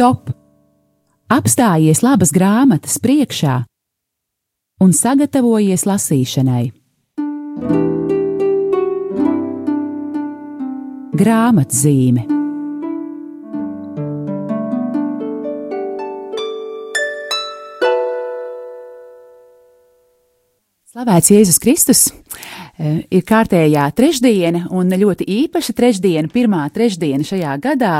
Stop! Apstājies labas grāmatas priekšā un sagatavojies lasīšanai. Grāmatzīme Slavēts Jēzus Kristus! Eh, ir kārtējā trešdiena, un ļoti īpaša trešdiena, pirmā trešdiena šajā gadā,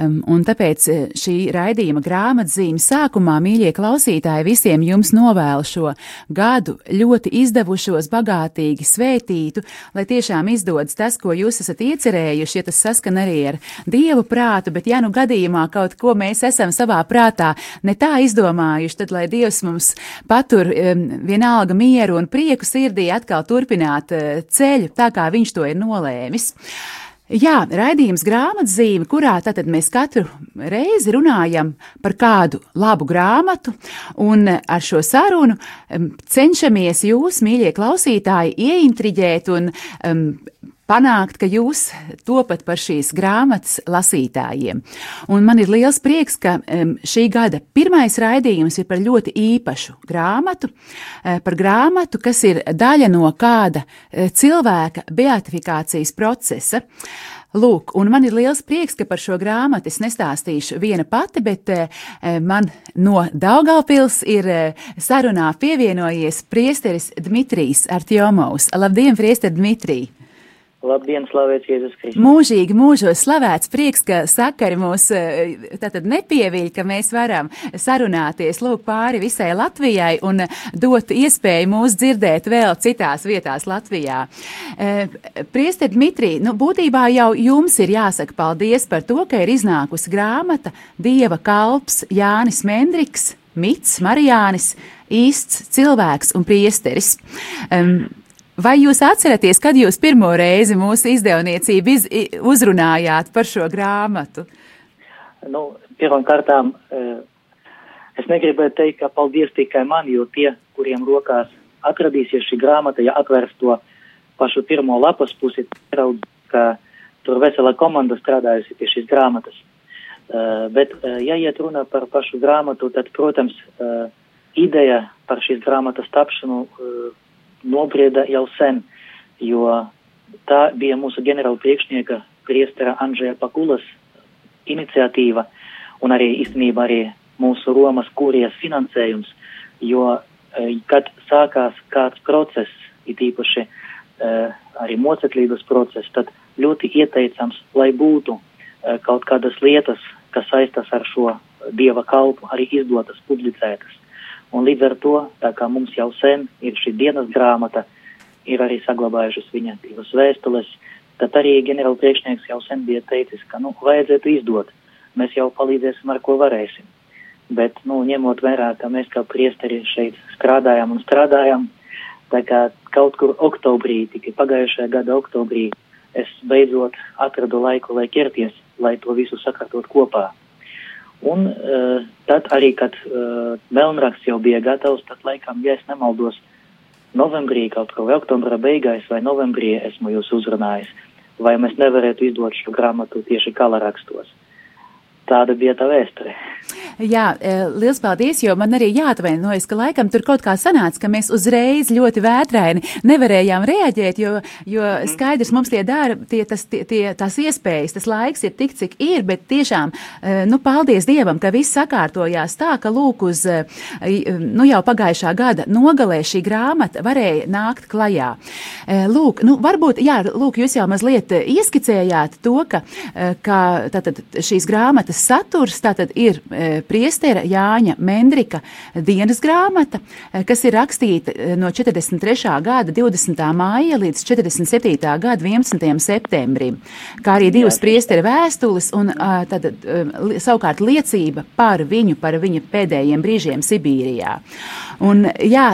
un tāpēc eh, šī raidījuma grāmatzīme sākumā, mīļie klausītāji, visiem jums novēlu šo gadu ļoti izdevušos, bagātīgi svētītu, lai tiešām izdodas tas, ko jūs esat iecerējuši, ja tas saskan arī ar Dievu prātu, bet ja nu gadījumā kaut ko mēs esam savā prātā ne tā izdomājuši, tad lai Dievs mums patur vienalga mieru un prieku sirdī atkal turpināt ceļu, tā kā viņš to ir nolēmis. Jā, raidījums grāmatzīme, kurā tātad mēs katru reizi runājam par kādu labu grāmatu, un ar šo sarunu cenšamies jūs, mīļie klausītāji, ieintriģēt un um, panākt, ka jūs topat par šīs grāmatas lasītājiem. Un man ir liels prieks, ka šī gada pirmais raidījums ir par ļoti īpašu grāmatu, e, par grāmatu, kas ir daļa no kāda e, cilvēka beatifikācijas procesa. Lūk, un man ir liels prieks, ka par šo grāmatu es nestāstīšu viena pati, bet e, man no Daugaupils ir sarunā pievienojies priesteris Dmitrijs Artjomovs. Labdien, priester Dmitrij! Labdien, slavēts Jēzus Kristus. Mūžīgi mūžos slavēts prieks, ka sakari mūs eh, tātad nepievīļ, ka mēs varam sarunāties lūk pāri visai Latvijai un dot iespēju mūs dzirdēt vēl citās vietās Latvijā. Eh, priester Dmitrī, nu būtībā jau jums ir jāsaka paldies par to, ka ir iznākusi grāmata Dieva kalps Jānis Mendriks, Mits, Marijānis, īsts cilvēks un priesteris. Um, Vai jūs atceraties, kad jūs pirmo reizi mūsu izdevniecību iz, uzrunājāt par šo grāmatu? Nu, Pirmkārt, e, es negribēju teikt, ka paldies tikai man, jo tie, kuriem rokās atradīsies šī grāmata, ja atvērs to pašu pirmo lapas pusi, raudz, ka tur vesela komanda strādājusi pie šīs grāmatas. Uh, bet, uh, ja iet runa par pašu grāmatu, tad, protams, ideja par šīs grāmatas tapšanu nobrieda jau sen, jo tā bija mūsu ģenerāla priekšnieka priestera Andžēja Pakulas iniciatīva un arī īstenībā arī mūsu Romas kurijas finansējums, jo, e, kad sākās kāds process, it īpaši e, arī moceklības process, tad ļoti ieteicams, lai būtu e, kaut kādas lietas, kas saistas ar šo dieva kalpu, arī izdotas, publicētas. Un līdz ar to, tā kā mums jau sen ir šī dienas grāmata, ir arī saglabājušas viņa divas vēstules, tad arī ģenerāla priekšnieks jau sen bija teicis, ka, nu, vajadzētu izdot. Mēs jau palīdzēsim, ar ko varēsim. Bet, nu, ņemot vērā, ka mēs kā priesteri šeit strādājam un strādājam, tā kā kaut kur oktobrī, tikai pagājušajā gada oktobrī, es beidzot atradu laiku, lai ķerties, lai to visu sakārtot kopā. Un uh, tad arī, kad uh, melnraksts jau bija gatavs, tad laikam, ja es nemaldos, novembrī kaut ko vai oktobra beigās vai novembrī esmu jūs uzrunājis, vai mēs nevarētu izdot šo grāmatu tieši kalarakstos. Tāda bija tā vēsture. Jā, e, liels paldies, jo man arī jāatvainojas, ka laikam tur kaut kā sanāca, ka mēs uzreiz ļoti vētraini nevarējām reaģēt, jo, jo mhm. skaidrs mums tie dara, tie, tas, tie, tie, tās iespējas, tas laiks ir tik, cik ir, bet tiešām, e, nu, paldies Dievam, ka viss sakārtojās tā, ka lūk uz, e, nu, jau pagājušā gada nogalē šī grāmata varēja nākt klajā. Lūk, nu, varbūt, jā, lūk, jūs jau mazliet ieskicējāt to, ka, ka tātad šīs grāmatas saturs tātad ir priestera Jāņa Mendrika dienas grāmata, eh, kas ir rakstīta eh, no 43. gada 20. māja līdz 47. gada 11. septembrim, kā arī divas priestera vēstules un tad, savukārt liecība par viņu, par viņa pēdējiem brīžiem Sibīrijā. Un, jā,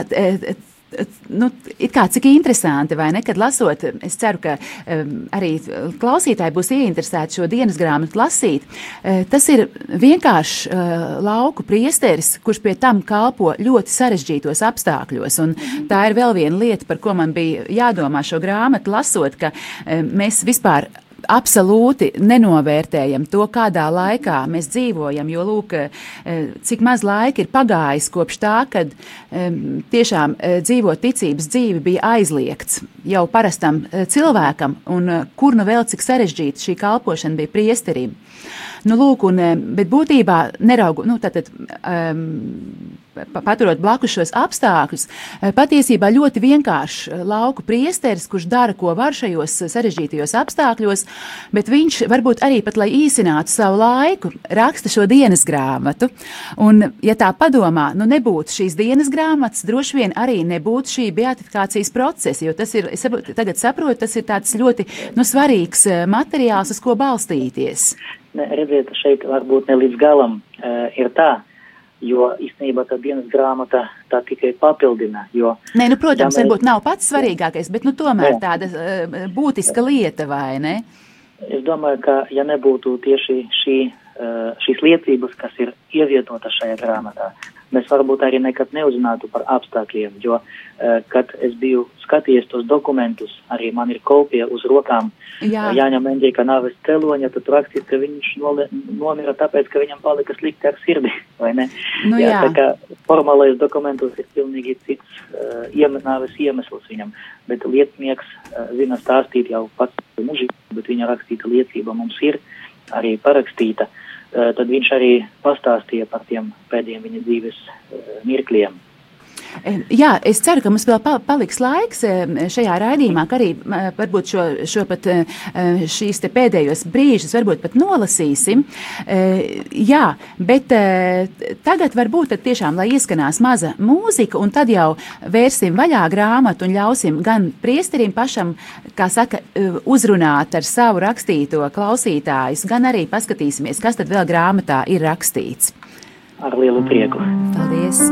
nu, it kā cik interesanti, vai ne? Kad lasot, es ceru, ka um, arī klausītāji būs ieinteresēti šo dienas grāmatu lasīt. Uh, tas ir vienkāršs uh, lauku priesteris, kurš pie tam kalpo ļoti sarežģītos apstākļos. Un tā ir vēl viena lieta, par ko man bija jādomā šo grāmatu lasot, ka um, mēs vispār absolūti nenovērtējam to, kādā laikā mēs dzīvojam, jo lūk, cik maz laika ir pagājis kopš tā, kad tiešām dzīvot ticības dzīvi bija aizliegts jau parastam cilvēkam, un kur nu vēl cik sarežģīta šī kalpošana bija priesterim. Nu, lūk, un, bet būtībā neraugu, nu, tātad, um, paturot blakus šos apstākļus, eh, patiesībā ļoti vienkāršs eh, lauku priesteris, kurš dara, ko var šajos sarežģītajos apstākļos, bet viņš varbūt arī pat, lai īsinātu savu laiku, raksta šo dienas grāmatu. Un, ja tā padomā, nu nebūtu šīs dienas grāmatas, droši vien arī nebūtu šī beatifikācijas procesa, jo tas ir, es tagad saprotu, tas ir tāds ļoti nu, svarīgs materiāls, uz ko balstīties. Ne, redziet, šeit varbūt ne līdz galam uh, ir tā, jo īstenībā tā dienas grāmata tā tikai papildina. Jo, Nē, nu, protams, ja mēs... varbūt nav pats svarīgākais, bet nu, tomēr jā. tāda uh, būtiska lieta, vai ne? Es domāju, ka ja nebūtu tieši šī, uh, šīs liecības, kas ir ievietotas šajā grāmatā, mēs varbūt arī nekad neuzzinātu par apstākļiem, jo, uh, kad es biju skatījies tos dokumentus, arī man ir kopija uz rokām Jā. Jāņa Mendrika nāves celoņa, tad rakstīts, ka viņš nole, nomira tāpēc, ka viņam palika slikti ar sirdi, vai ne? Nu, jā, jā. Tā kā formālais dokumentos ir pilnīgi cits uh, iem, nāves iemesls viņam, bet lietnieks uh, zina stāstīt jau pats mužīgi, bet viņa rakstīta liecība mums ir arī parakstīta. Uh, tad viņš arī pastāstīja par tiem pēdējiem viņa dzīves uh, mirkļiem. Jā, es ceru, ka mums vēl paliks laiks šajā raidījumā, ka arī varbūt šo, šo pat šīs te pēdējos brīžus varbūt pat nolasīsim. Jā, bet tagad varbūt tad tiešām, lai ieskanās maza mūzika, un tad jau vērsim vaļā grāmatu un ļausim gan priesterim pašam, kā saka, uzrunāt ar savu rakstīto klausītājus, gan arī paskatīsimies, kas tad vēl grāmatā ir rakstīts. Ar lielu prieku. Paldies!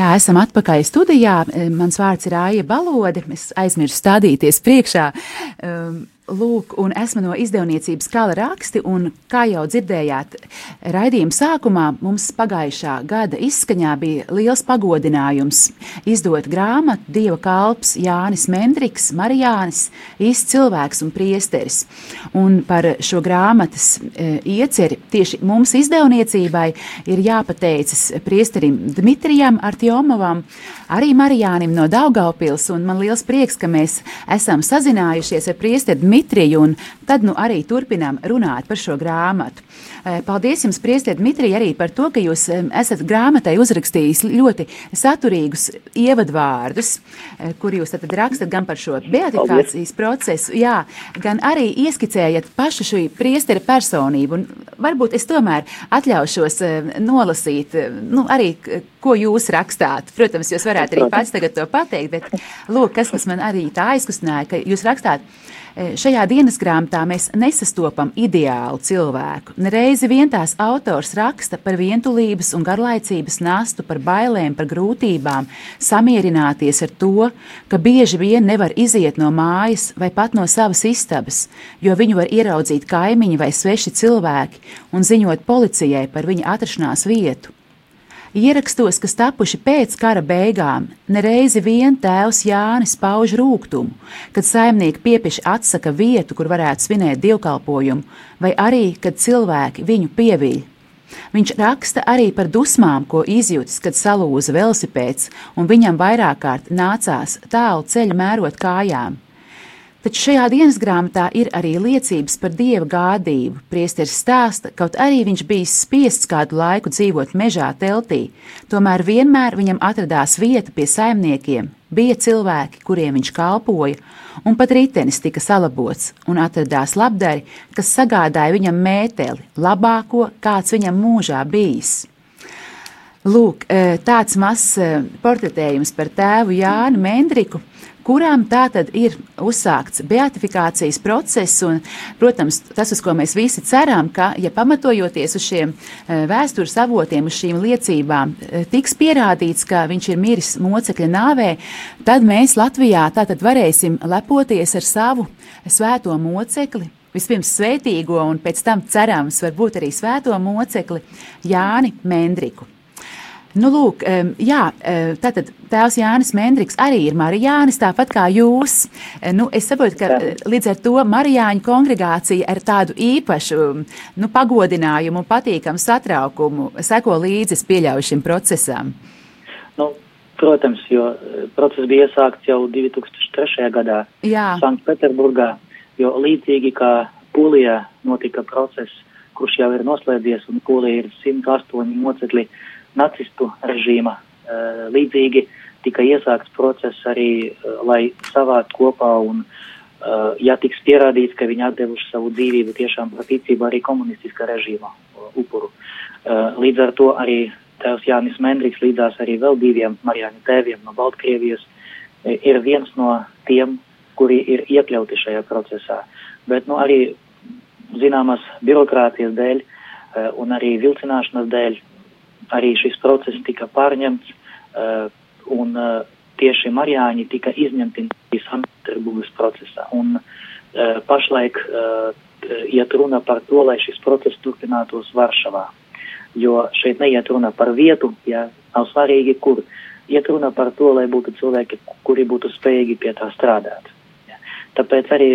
Jā, esam atpakaļ studijā. Mans vārds ir Aija Balode. Es aizmirsu stādīties priekšā. Um, lūk, un esmu no izdevniecības Kala raksti, un kā jau dzirdējāt, raidījuma sākumā mums pagājušā gada izskaņā bija liels pagodinājums izdot grāmatu Dieva kalps Jānis Mendriks, Marijānis, īsts cilvēks un priesteris. Un par šo grāmatas e, ieceri tieši mums izdevniecībai ir jāpateicas priesterim Dmitrijam Artjomovam, arī Marijānim no Daugaupils, un man liels prieks, ka mēs esam sazinājušies ar priesteri Dmitriju, un tad nu arī turpinām runāt par šo grāmatu. Eh, paldies jums, priesteri Dmitrija, arī par to, ka jūs esat grāmatai uzrakstījis ļoti saturīgus ievadvārdus, eh, kur jūs tad rakstat gan par šo beatifikācijas procesu, jā, gan arī ieskicējat pašu šī priestera personību. Un varbūt es tomēr atļaušos nolasīt, nu, arī ko jūs rakstāt. Protams, jūs varētu arī pats tagad to pateikt, bet lūk, kas, kas man arī tā aizkustināja, ka jūs rakstāt. E, šajā dienas grāmatā mēs nesastopam ideālu cilvēku. Nereizi vien tās autors raksta par vientulības un garlaicības nastu, par bailēm, par grūtībām, samierināties ar to, ka bieži vien nevar iziet no mājas vai pat no savas istabas, jo viņu var ieraudzīt kaimiņi vai sveši cilvēki un ziņot policijai par viņa atrašanās vietu. Ierakstos, kas tapuši pēc kara beigām, nereizi vien tēvs Jānis pauž rūkumu, kad saimnieki piepieši atsaka vietu, kur varētu svinēt dievkalpojumu, vai arī, kad cilvēki viņu pievīļ. Viņš raksta arī par dusmām, ko izjūtis, kad salūza velosipēds, un viņam vairāk kārt nācās tālu ceļu mērot kājām. Taču šajā dienas grāmatā ir arī liecības par dieva gādību. Priesteris stāsta, kaut arī viņš bija spiests kādu laiku dzīvot mežā teltī, tomēr vienmēr viņam atradās vieta pie saimniekiem, bija cilvēki, kuriem viņš kalpoja, un pat ritenis tika salabots, un atradās labdari, kas sagādāja viņam mēteli, labāko, kāds viņam mūžā bijis. Lūk, eh, tāds mazs eh, portretējums par tēvu Jānu Mendriku kurām tātad ir uzsākts beatifikācijas process. Un, protams, tas, uz ko mēs visi ceram, ka, ja pamatojoties uz šiem e, vēstures avotiem, uz šīm liecībām, e, tiks pierādīts, ka viņš ir miris mocekļa nāvē, tad mēs Latvijā tātad varēsim lepoties ar savu svēto mocekli. Vispirms svētīgo, un pēc tam cerams, varbūt arī svēto mocekli Jāni Mendriku. Nu, lūk, jā, tātad tēvs Jānis Mendriks arī ir Marijānis, tāpat kā jūs. Nu, es saprotu, ka līdz ar to Marijāņu kongregācija ar tādu īpašu nu, pagodinājumu un patīkamu satraukumu seko līdzi, pieļauju šim procesam. Nu, protams, jo process bija iesākts jau 2003. gadā Sanktpēterburgā, jo līdzīgi kā Polijā notika process, kurš jau ir noslēdzies, un Polija ir 108 mocekļi nacistu režīma. Eh, līdzīgi tika iesākts process arī, eh, lai savākt kopā un, eh, ja tiks pierādīts, ka viņi atdevuši savu dzīvību tiešām par ticību arī komunistiskā režīma upuru. Līdz ar to arī tēvs Jānis Mendriks līdzās arī vēl diviem Marijāņu tēviem no Baltkrievijas ir viens no tiem, kuri ir iekļauti šajā procesā. Bet nu, arī zināmas birokrātijas dēļ un arī vilcināšanas dēļ arī šis process tika pārņemts uh, un uh, tieši Marijāņi tika izņemti no Sanktpēterburgas procesā. Un uh, pašlaik iet runa par to, lai šis process turpinātos Varšavā. Jo šeit neiet runa par vietu, ja nav svarīgi, kur. Iet runa par to, lai būtu cilvēki, kuri būtu spējīgi pie tā strādāt. Ja. Tāpēc arī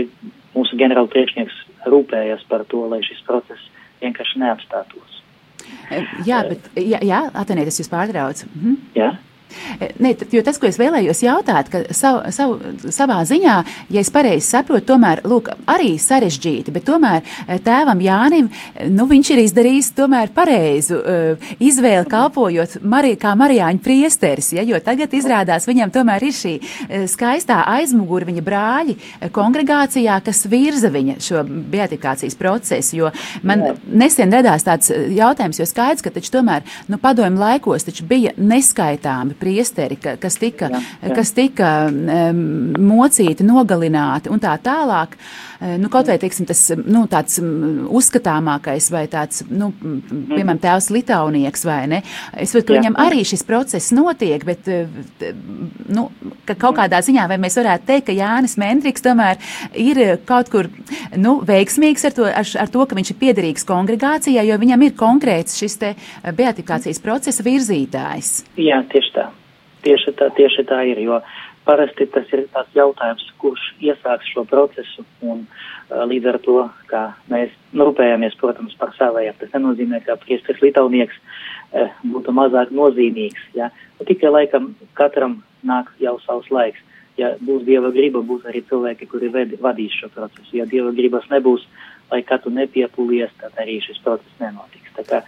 mūsu ģenerāla priekšnieks rūpējas par to, lai šis process vienkārši neapstātos. Jā, bet, jā, jā Atenē, tas jūs pārtrauc. Mhm. Jā. Ne, jo tas, ko es vēlējos jautāt, ka savu, savu, savā ziņā, ja es pareizi saprotu, tomēr lūk, arī sarežģīti, bet tomēr eh, tēvam Jānim, nu, viņš ir izdarījis tomēr pareizu izvēli kalpojot Mari, kā Marijāņu priesteris, ja, jo tagad izrādās viņam tomēr ir šī skaistā aizmuguri viņa brāļi kongregācijā, kas virza viņa šo beatifikācijas procesu, jo man Jā. nesen radās tāds jautājums, jo skaidrs, ka taču tomēr, nu, padomju laikos taču bija neskaitāmi priesteri, ka, kas tika, jā, jā. Kas tika um, mocīti, nogalināti un tā tālāk. Uh, nu, kaut vai teiksim, tas nu, tāds uzskatāmākais vai tāds, nu, piemēram, tēvs Litaunieks vai ne. Es saprotu, ka viņam arī šis process notiek, bet nu, ka kaut kādā ziņā vai mēs varētu teikt, ka Jānis Mendriks tomēr ir kaut kur nu, veiksmīgs ar to, ar, ar to, ka viņš ir piederīgs kongregācijai, jo viņam ir konkrēts šis te beatifikācijas procesa virzītājs. Jā, tieši tā. Tieši tā, tieši tā ir, jo parasti tas ir tāds jautājums, kurš iesāks šo procesu, un uh, līdz ar to, kā mēs rūpējamies, protams, par savējiem, tas nenozīmē, ka priesteris Litaunieks uh, būtu mazāk nozīmīgs, ja? Nu, tikai laikam katram nāk jau savs laiks. Ja būs Dieva griba, būs arī cilvēki, kuri ved, vadīs šo procesu. Ja Dieva gribas nebūs, lai kā tu nepiepūlies, tad arī šis process nenotiks. Tā kā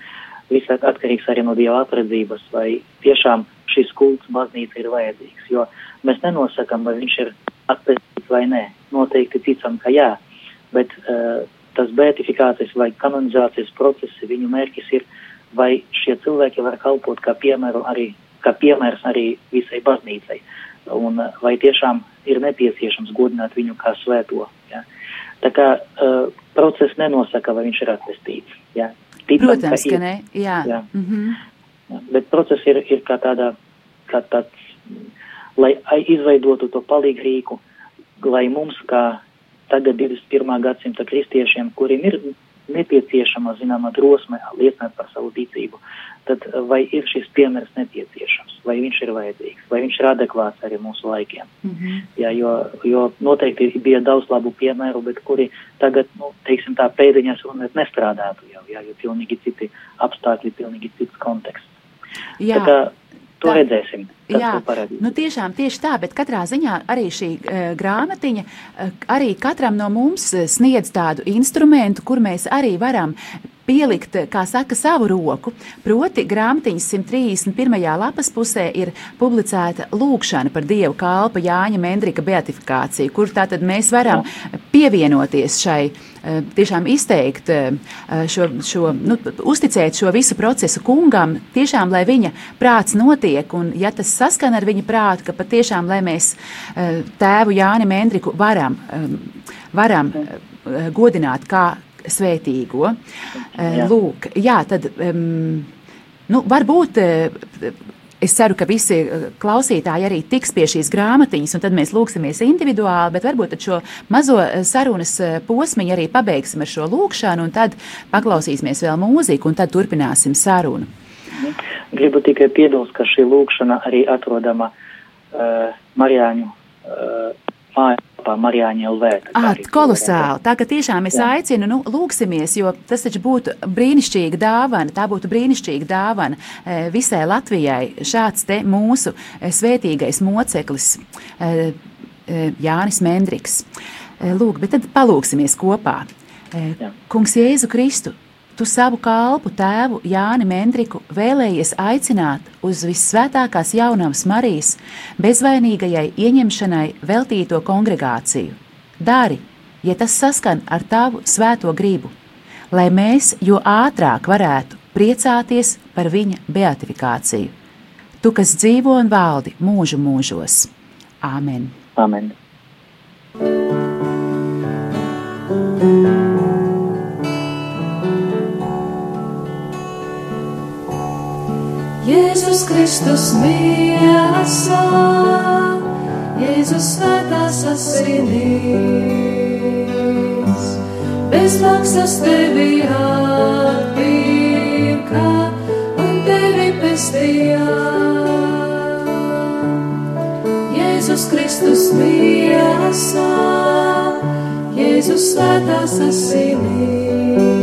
viss atkarīgs arī no Dieva atredzības, vai tiešām šis kults baznīca ir vajadzīgs, jo mēs nenosakam, vai viņš ir atpestīts vai nē. Noteikti ticam, ka jā, bet uh, tas beatifikācijas vai kanonizācijas process, viņu mērķis ir, vai šie cilvēki var kalpot kā piemēru arī, kā piemērs arī visai baznīcai, un uh, vai tiešām ir nepieciešams godināt viņu kā svēto. Ja? Tā kā uh, process nenosaka, vai viņš ir atpestīts. Ja? Ticam, Protams, ka, ka ne, jā. jā. Mm -hmm. jā. Bet process ir, ir kā tādā, kā tāds, lai izveidotu to palīgrīku, lai mums, kā tagad 21. gadsimta kristiešiem, kuriem ir nepieciešama, zināma, drosme liecināt par savu ticību, tad vai ir šis piemērs nepieciešams, vai viņš ir vajadzīgs, vai viņš ir adekvāts arī mūsu laikiem. Mm -hmm. Jā, jo, jo noteikti bija daudz labu piemēru, bet kuri tagad, nu, teiksim tā, pēdiņās runāt nestrādātu jau, jā, jo pilnīgi citi apstākļi, pilnīgi cits konteksts. Jā. Tā kā, To tā, redzēsim. Jā, nu tiešām tieši tā, bet katrā ziņā arī šī uh, grāmatiņa uh, arī katram no mums sniedz tādu instrumentu, kur mēs arī varam pielikt, kā saka, savu roku. Proti, grāmatiņas 131. lapas pusē ir publicēta lūkšana par Dievu kalpa Jāņa Mendrika beatifikāciju, kur tātad mēs varam pievienoties šai eh, tiešām izteikt eh, šo, šo nu, uzticēt šo visu procesu kungam, tiešām, lai viņa prāts notiek, un ja tas saskan ar viņa prātu, ka patiešām, lai mēs eh, tēvu Jāni Mendriku varam, varam godināt kā svētīgo. Jā. Lūk, jā, tad um, nu, varbūt. Es ceru, ka visi klausītāji arī tiks pie šīs grāmatiņas, un tad mēs lūksimies individuāli, bet varbūt šo mazo sarunas posmiņu arī pabeigsim ar šo lūkšanu, un tad paklausīsimies vēl mūziku, un tad turpināsim sarunu. Gribu tikai piebilst, ka šī lūkšana arī atrodama uh, Marijāņu uh, mājaslapā Marijāņa LV. Ah, kolosāli. Tā ka tiešām es Jā. aicinu, nu, lūksimies, jo tas taču būtu brīnišķīga dāvana, tā būtu brīnišķīga dāvana e, visai Latvijai. Šāds te mūsu e, svētīgais moceklis e, Jānis Mendriks. Lūk, bet tad palūksimies kopā. Jā. Kungs Jēzu Kristu, tu savu kalpu tēvu Jāni Mendriku vēlējies aicināt uz visvētākās jaunavas Marijas bezvainīgajai ieņemšanai veltīto kongregāciju. Dari, ja tas saskan ar tavu svēto gribu, lai mēs jo ātrāk varētu priecāties par viņa beatifikāciju. Tu, kas dzīvo un valdi mūžu mūžos. Āmen! Amen. Jēzus Kristus miesā, Jēzus svētās asinīs, bez maksas tevi atpirka un tevi pestījā. Jēzus Kristus miesā, Jēzus svētās asinīs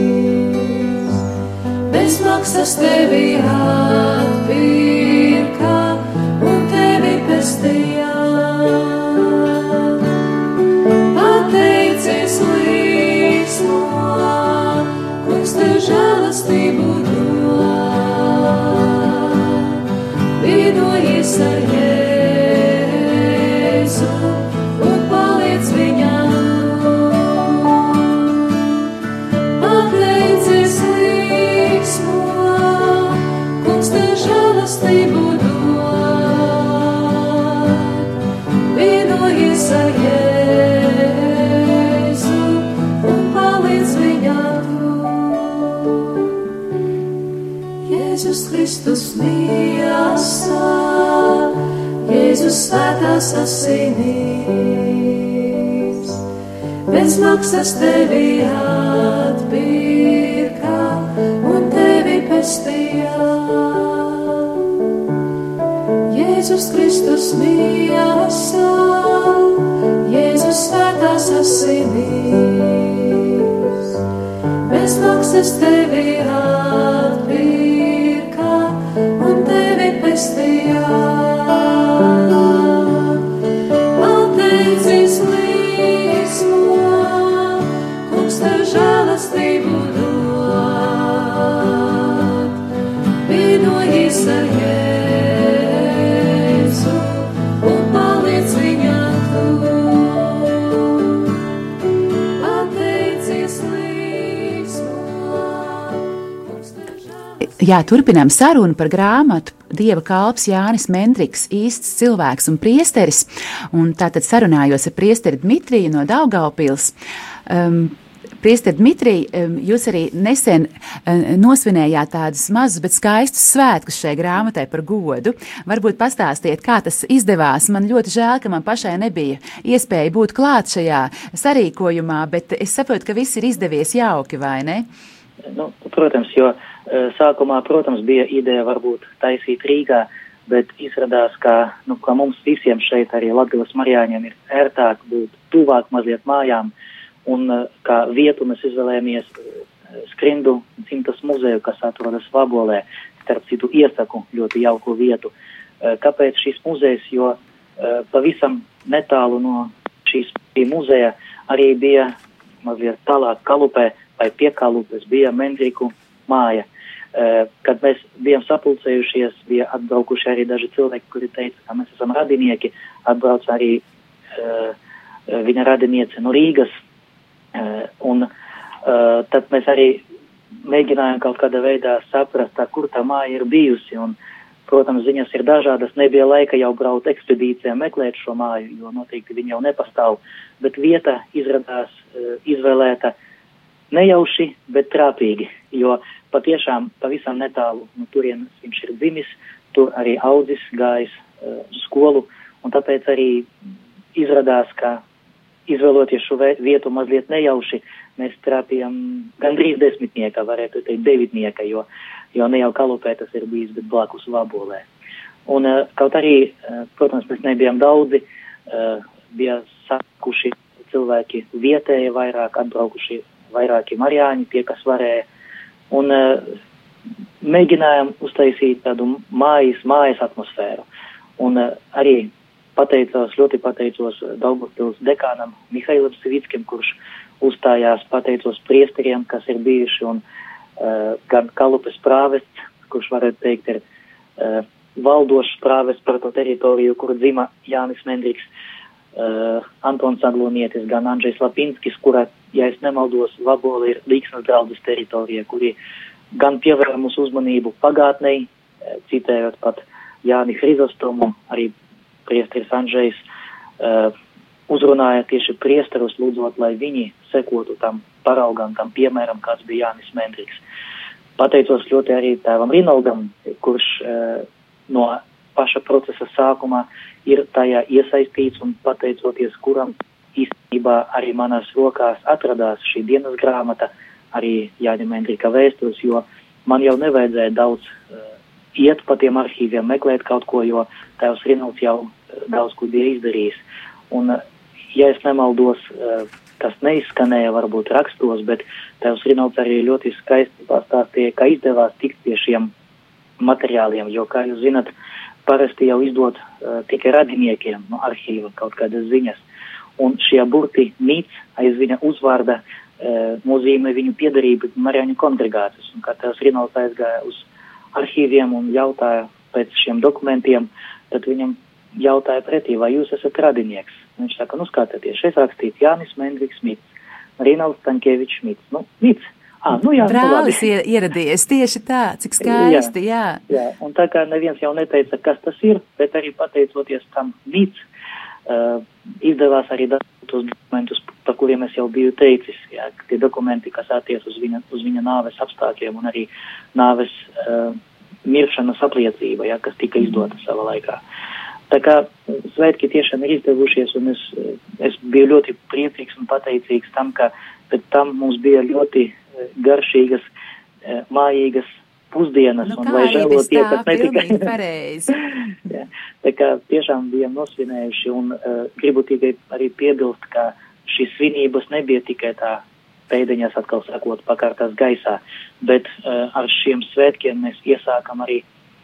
bez maksas tevi atpirka un tevi pestīja. Pateicies līsmo, kungs tev žēlastību dod. Vienojies ar Jēzu svētās asinīs, bez maksas tevi atpirka un tevi pestīja. Jēzus Kristus miesā, Jēzus svētās asinīs, bez maksas tevi atpirka Jā, turpinām sarunu par grāmatu Dieva kalps Jānis Mendriks, īsts cilvēks un priesteris. Un tātad sarunājos ar priesteri Dmitriju no Daugaupils. Um, Priester Dmitrij, um, jūs arī nesen um, nosvinējāt tādus mazus, bet skaistus svētkus šai grāmatai par godu. Varbūt pastāstiet, kā tas izdevās. Man ļoti žēl, ka man pašai nebija iespēja būt klāt šajā sarīkojumā, bet es saprotu, ka viss ir izdevies jauki, vai ne? Nu, protams, jo e, sākumā, protams, bija ideja varbūt taisīt Rīgā, bet izrādās, ka, nu, ka mums visiem šeit arī Latgales Marijāņiem ir ērtāk būt tuvāk mazliet mājām, un e, kā vietu mēs izvēlējāmies e, Skrindu dzimtas muzeju, kas atrodas Vabolē, starp citu iesaku ļoti jauku vietu. Kāpēc šis muzejs? Jo pavisam netālu no šīs muzeja arī bija mazliet tālāk kalupē vai piekalupes bija Mendriku māja. Uh, kad mēs bijām sapulcējušies, bija atbraukuši arī daži cilvēki, kuri teica, ka mēs esam radinieki. Atbrauc arī uh, viņa radiniece no Rīgas. Uh, un uh, tad mēs arī mēģinājām kaut kādā veidā saprast, tā, kur tā māja ir bijusi. Un, protams, ziņas ir dažādas. Nebija laika jau braukt ekspedīcijā meklēt šo māju, jo noteikti viņa jau nepastāv. Bet vieta izrādās izvēlēta nejauši, bet trāpīgi, jo patiešām pavisam netālu no turienes viņš ir dzimis, tur arī audzis, gājis uh, skolu, un tāpēc arī izrādās, ka izvēloties šo vietu mazliet nejauši, mēs trāpījām gandrīz desmitnieka, varētu teikt devitnieka, jo, jo ne jau kalupē tas ir bijis, bet blakus vabolē. Un uh, kaut arī, uh, protams, mēs nebijām daudzi, uh, bija sakuši cilvēki vietēji vairāk, atbraukuši vairāki marijāņi, tie, kas varēja. Un uh, mēģinājām uztaisīt tādu mājas, mājas atmosfēru. Un uh, arī pateicos, ļoti pateicos Daugavpils dekānam Mihailam Savickim, kurš uzstājās, pateicos priesteriem, kas ir bijuši, un uh, gan Kalupes prāvests, kurš varētu teikt ir uh, valdošs prāvests par to teritoriju, kur dzima Jānis Mendriks, uh, Antons Aglonietis, gan Andrzejs Lapinskis, kura, ja es nemaldos, Vabola ir Līksnas draudzes teritorija, kuri gan pievēr mūsu uzmanību pagātnei, eh, citējot pat Jāni Hrizostomu, arī priesteris Andrzejs uh, uzrunāja tieši priesterus, lūdzot, lai viņi sekotu tam paraugam, tam piemēram, kāds bija Jānis Mendriks. Pateicos ļoti arī tēvam Rinaldam, kurš uh, no paša procesa sākumā ir tajā iesaistīts un pateicoties, kuram īstenībā arī manās rokās atradās šī dienas grāmata, arī Jāņa Mendrika vēstos, jo man jau nevajadzēja daudz uh, iet pa tiem arhīviem, meklēt kaut ko, jo tēvs Rinalds jau uh, daudz ko bija izdarījis. Un, uh, ja es nemaldos, uh, tas neizskanēja varbūt rakstos, bet tēvs Rinalds arī ļoti skaisti pastāstīja, ka izdevās tikt pie šiem materiāliem, jo, kā jūs zinat, parasti jau izdot uh, tikai radiniekiem no arhīva kaut kādas ziņas. Un šie burti mīts aiz viņa uzvārda uh, nozīmē viņu piedarību Marijāņu kongregācijas. Un kā tās Rinalds aizgāja uz arhīviem un jautāja pēc šiem dokumentiem, tad viņam jautāja pretī, vai jūs esat radinieks. Viņš saka, nu skatieties, šeit rakstīts Jānis Mendriks Mits, Rinalds Tankievičs Mits. Nu, Mits. Ah, nu jā, nu Brālis ir ieradies tieši tā, cik skaisti, jā. Jā, un tā kā neviens jau neteica, kas tas ir, bet arī pateicoties tam mīts, izdevās arī dabūt tos dokumentus, par kuriem es jau biju teicis. Jā, tie dokumenti, kas attiec uz viņa, uz viņa nāves apstākļiem un arī nāves uh, miršanas apliecība, ja, kas tika izdota savā laikā. Tā kā svētki tiešām ir izdevušies, un es, es biju ļoti priecīgs un pateicīgs tam, ka pēc tam mums bija ļoti eh, garšīgas, eh, mājīgas pusdienas, Nu, un lai žēlo tie, kas netika. Jā, tā kā tiešām bijām nosvinējuši un uh, gribu tikai arī piebilst, ka šīs svinības nebija tikai tā pēdiņās atkal sakot pakārtās gaisā, bet uh, ar šiem svētkiem mēs iesākam arī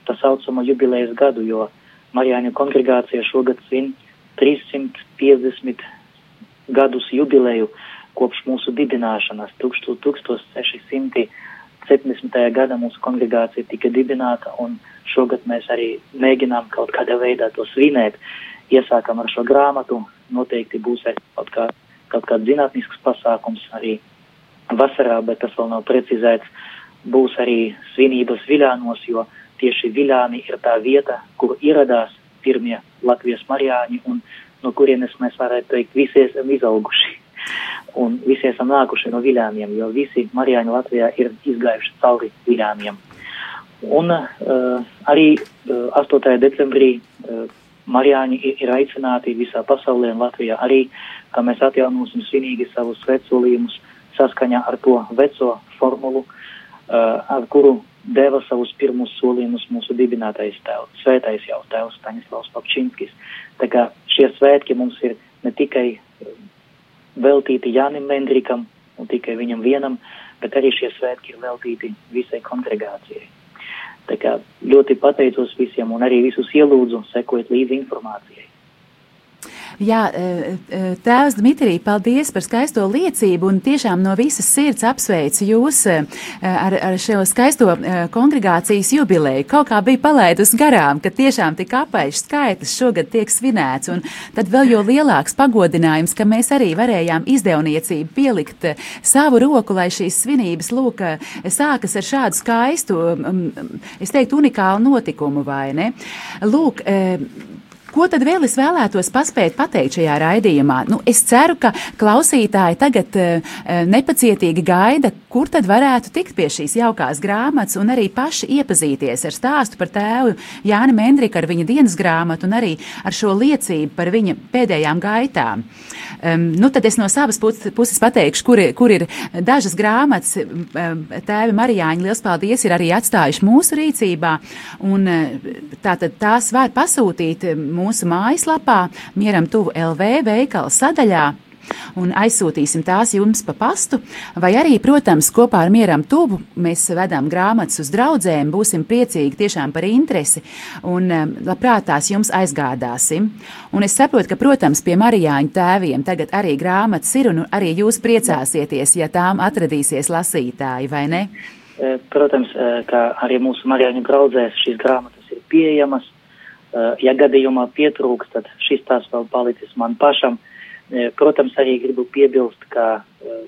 tā saucamo jubilejas gadu, jo Marijāņu kongregācija šogad svin 350 gadus jubileju kopš mūsu dibināšanas 1600. 70. gada mūsu kongregācija tika dibināta, un šogad mēs arī mēģinām kaut kādā veidā to svinēt. Iesākam ar šo grāmatu, noteikti būs arī kaut, kā, kaut kāds zinātnisks pasākums arī vasarā, bet tas vēl nav precizēts. Būs arī svinības Viļānos, jo tieši Viļāni ir tā vieta, kur ieradās pirmie Latvijas marijāņi, un no kurienes mēs varētu teikt, visi esam izauguši. Un visi esam nākuši no viļāniem, jo visi marijāņi Latvijā ir izgājuši cauri viļāniem. Un uh, arī uh, 8. decembrī uh, marijāņi ir, ir aicināti visā pasaulē un Latvijā arī, ka mēs atjaunosim svinīgi savus svētsolījumus saskaņā ar to veco formulu, uh, ar kuru deva savus pirmus solījumus mūsu dibinātais tēvs, svētais jau tēvs Staņislavs Papčinskis. Tā kā šie svētki mums ir ne tikai veltīti Jānim Mendrikam un tikai viņam vienam, bet arī šie svētki ir veltīti visai kongregācijai. Tā kā ļoti pateicos visiem un arī visus ielūdzu sekot līdzi informācijai. Jā, e, e, tēvs Dmitrij, paldies par skaisto liecību un tiešām no visas sirds apsveicu jūs e, ar, ar šo skaisto kongregācijas jubileju. Kaut kā bija palaidus garām, ka tiešām tik apaļš skaitlis šogad tiek svinēts un tad vēl jo lielāks pagodinājums, ka mēs arī varējām izdevniecību pielikt savu roku, lai šīs svinības, lūk, sākas ar šādu skaistu, es teiktu, unikālu notikumu, vai ne? Lūk, Ko tad vēl es vēlētos paspēt pateikt šajā raidījumā? Nu, es ceru, ka klausītāji tagad uh, nepacietīgi gaida, kur tad varētu tikt pie šīs jaukās grāmatas un arī paši iepazīties ar stāstu par tēvu Jāni Mendriku, ar viņa dienas grāmatu un arī ar šo liecību par viņa pēdējām gaitām. Um, nu, tad es no savas puses pateikšu, kur, kur ir dažas grāmatas. Um, tēvi Marijāņi, liels paldies, ir arī atstājuši mūsu rīcībā. Un, uh, tātad tās var pasūtīt um, mūsu mājaslapā, mieram tuvu LV veikala sadaļā. Un aizsūtīsim tās jums pa pastu, vai arī, protams, kopā ar Mieram Tuvu mēs vedam grāmatas uz draugiem, būsim priecīgi tiešām par interesi un um, labprāt tās jums aizgādāsim. Un es saprotu, ka, protams, pie Marijāņu tēviem tagad arī grāmatas ir, un arī jūs priecāsieties, ja tām atradīsies lasītāji, vai ne? E, Protams, e, ka arī mūsu Marijāņu draudzēs šīs grāmatas ir pieejamas. E, Ja gadījumā pietrūks, tad šis tās vēl palicis man pašam. E, Protams, arī gribu piebilst, ka e,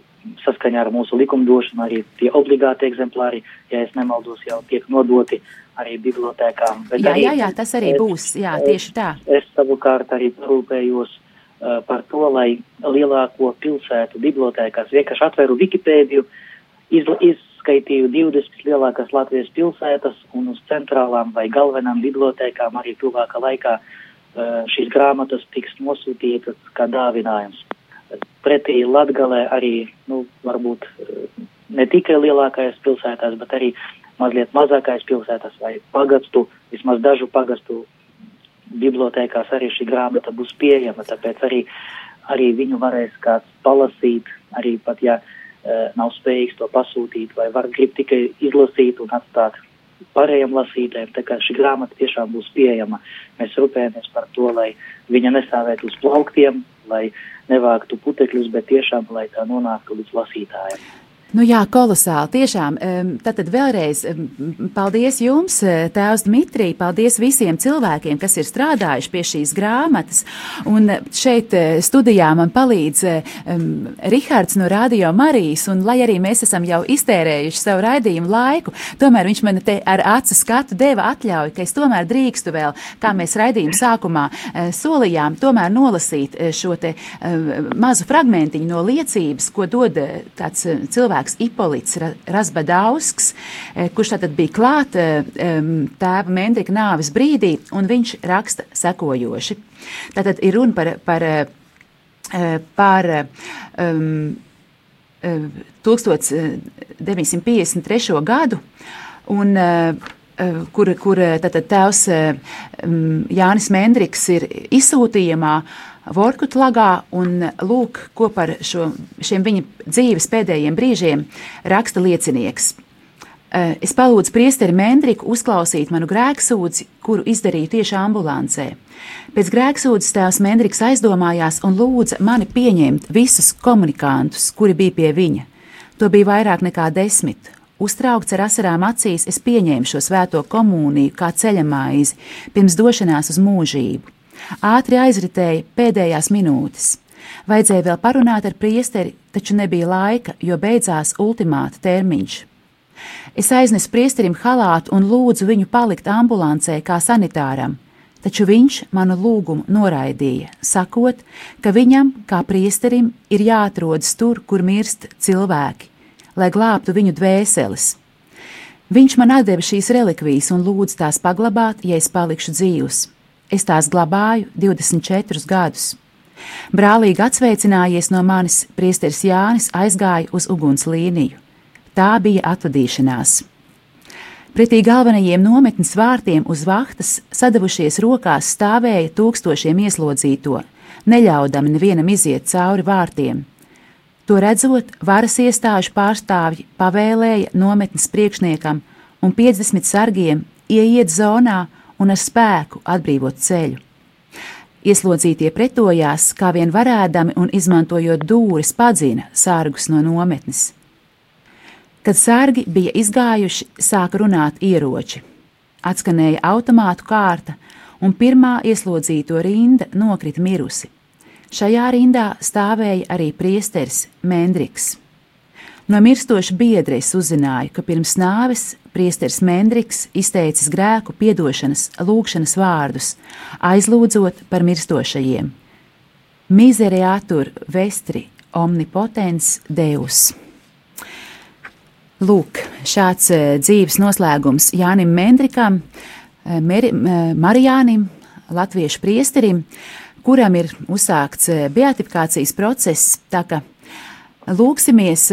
saskaņā ar mūsu likumdošanu arī tie obligāti eksemplāri, ja es nemaldos, jau tiek nodoti arī bibliotēkām. Bet Jā, arī jā, jā, tas arī es- būs, jā, tieši tā. Es savukārt arī parūpējos uh, par to, lai lielāko pilsētu bibliotēkās vienkārši atveru Wikipēdiju, izla, izskaitīju 20 lielākās Latvijas pilsētas un uz centrālām vai galvenām bibliotēkām arī tuvākā laikā uh, šīs grāmatas tiks nosūtītas kā dāvinājums. Pretī Latgalē arī, nu, varbūt uh, ne tikai lielākajās pilsētās, bet arī mazliet mazākais pilsētās vai pagastu, vismaz dažu pagastu bibliotēkās arī šī grāmata būs pieejama, tāpēc arī, arī viņu varēs kāds palasīt, arī pat ja e, nav spējīgs to pasūtīt vai var grib tikai izlasīt un atstāt pārējiem lasītājiem, tā kā šī grāmata tiešām būs pieejama. Mēs rūpējamies par to, lai viņa nestāvētu uz plauktiem, lai nevāktu putekļus, bet tiešām, lai tā nonāktu līdz lasītājiem. Nu jā, kolosāli. Tiešām. Tātad vēlreiz paldies jums, eh, Tēvs Dmitrij, paldies visiem cilvēkiem, kas ir strādājuši pie šīs grāmatas. Un eh, šeit eh, studijā man palīdz um, Rihards no Radio Marijas, un lai arī mēs esam jau iztērējuši savu raidījumu laiku, tomēr viņš man te ar acu skatu deva atļauju, ka es tomēr drīkstu vēl, kā mēs raidījumu sākumā solījām, tomēr nolasīt šo te eh, mazu fragmentiņu no liecības, ko dod eh, cilvēks cilvēks, Ipolits Ra- Razbadausks, eh, kurš tātad bija klāt eh, tēva Mendrika nāves brīdī, un viņš raksta sekojoši. Tātad ir runa par, par, eh, par um, 1953. gadu, un, kur, kur tātad tēvs Jānis Mendriks ir izsūtījumā Vorkutlagā, un lūk, ko par šo, šiem viņa dzīves pēdējiem brīžiem raksta liecinieks. Es palūdzu priesteri Mendriku uzklausīt manu grēksūdzi, kuru izdarīju tieši ambulancē. Pēc grēksūdzes tēvs Mendriks aizdomājās un lūdza mani pieņemt visus komunikantus, kuri bija pie viņa. To bija vairāk nekā desmit. Uztraukts ar asarām acīs, es pieņēmu šo svēto komuniju kā ceļamaizi, pirms došanās uz mūžību. Ātri aizritēja pēdējās minūtes. Vajadzēja vēl parunāt ar priesteri, taču nebija laika, jo beidzās ultimāta termiņš. Es aiznesu priesterim halātu un lūdzu viņu palikt ambulancē kā sanitāram, taču viņš manu lūgumu noraidīja, sakot, ka viņam, kā priesterim, ir jāatrodas tur, kur mirst cilvēki, lai glābtu viņu dvēseles. Viņš man deva šīs relikvijas un lūdza tās paglabāt, ja es palikšu dzīvs. Es tās glabāju 24 gadus. Brālīgi atsveicinājies no manis, priesteris Jānis aizgāja uz uguns līniju. Tā bija atvadīšanās. Pretī galvenajiem nometnes vārtiem uz vahtas sadavušies rokās stāvēja tūkstošiem ieslodzīto, neļaudami nevienam iziet cauri vārtiem. To redzot, varas iestāžu pārstāvji pavēlēja nometnes priekšniekam un 50 sargiem ieiet zonā un ar spēku atbrīvot ceļu. Ieslodzītie pretojās, kā vien varēdami un izmantojot dūris, padzina sārgus no nometnes. Kad sārgi bija izgājuši, sāka runāt ieroči. Atskanēja automātu kārta, un pirmā ieslodzīto rinda nokrita mirusi. Šajā rindā stāvēja arī priesteris Mendriks. No mirstoša biedra es uzzināju, ka pirms nāves priesteris Mendriks izteicis grēku piedošanas, lūgšanas vārdus, aizlūdzot par mirstošajiem. Misereatur vestri omnipotens deus. Lūk, šāds eh, dzīves noslēgums Jānim Mendrikam, eh, Meri, eh, Marijānim, latviešu priesterim, kuram ir uzsākts beatifikācijas process. Tā kā lūksimies,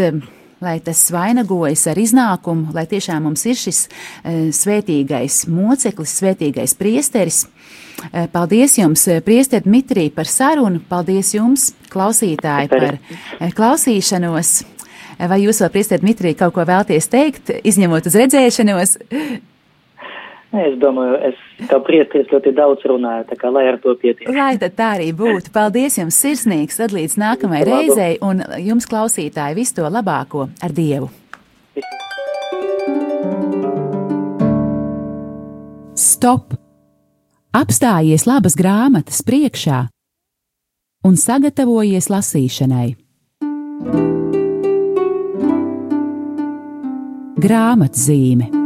lai tas vainagojas ar iznākumu, lai tiešām mums ir šis eh, svētīgais moceklis, svētīgais priesteris. Eh, Paldies jums, eh, priester Dmitrij, par sarunu. Paldies jums, klausītāji, par klausīšanos. Vai jūs vēl, priester Dmitrij, kaut ko vēlties teikt, izņemot uz redzēšanos? Nē, Es domāju, es kā priesteris ļoti daudz runāju, tā kā lai ar to pietiek. Lai tad tā arī būtu. Paldies jums sirsnīgs, tad līdz nākamajai reizei un jums, klausītāji, visu to labāko ar Dievu. Stop! Apstājies labas grāmatas priekšā un sagatavojies lasīšanai. Grāmatzīme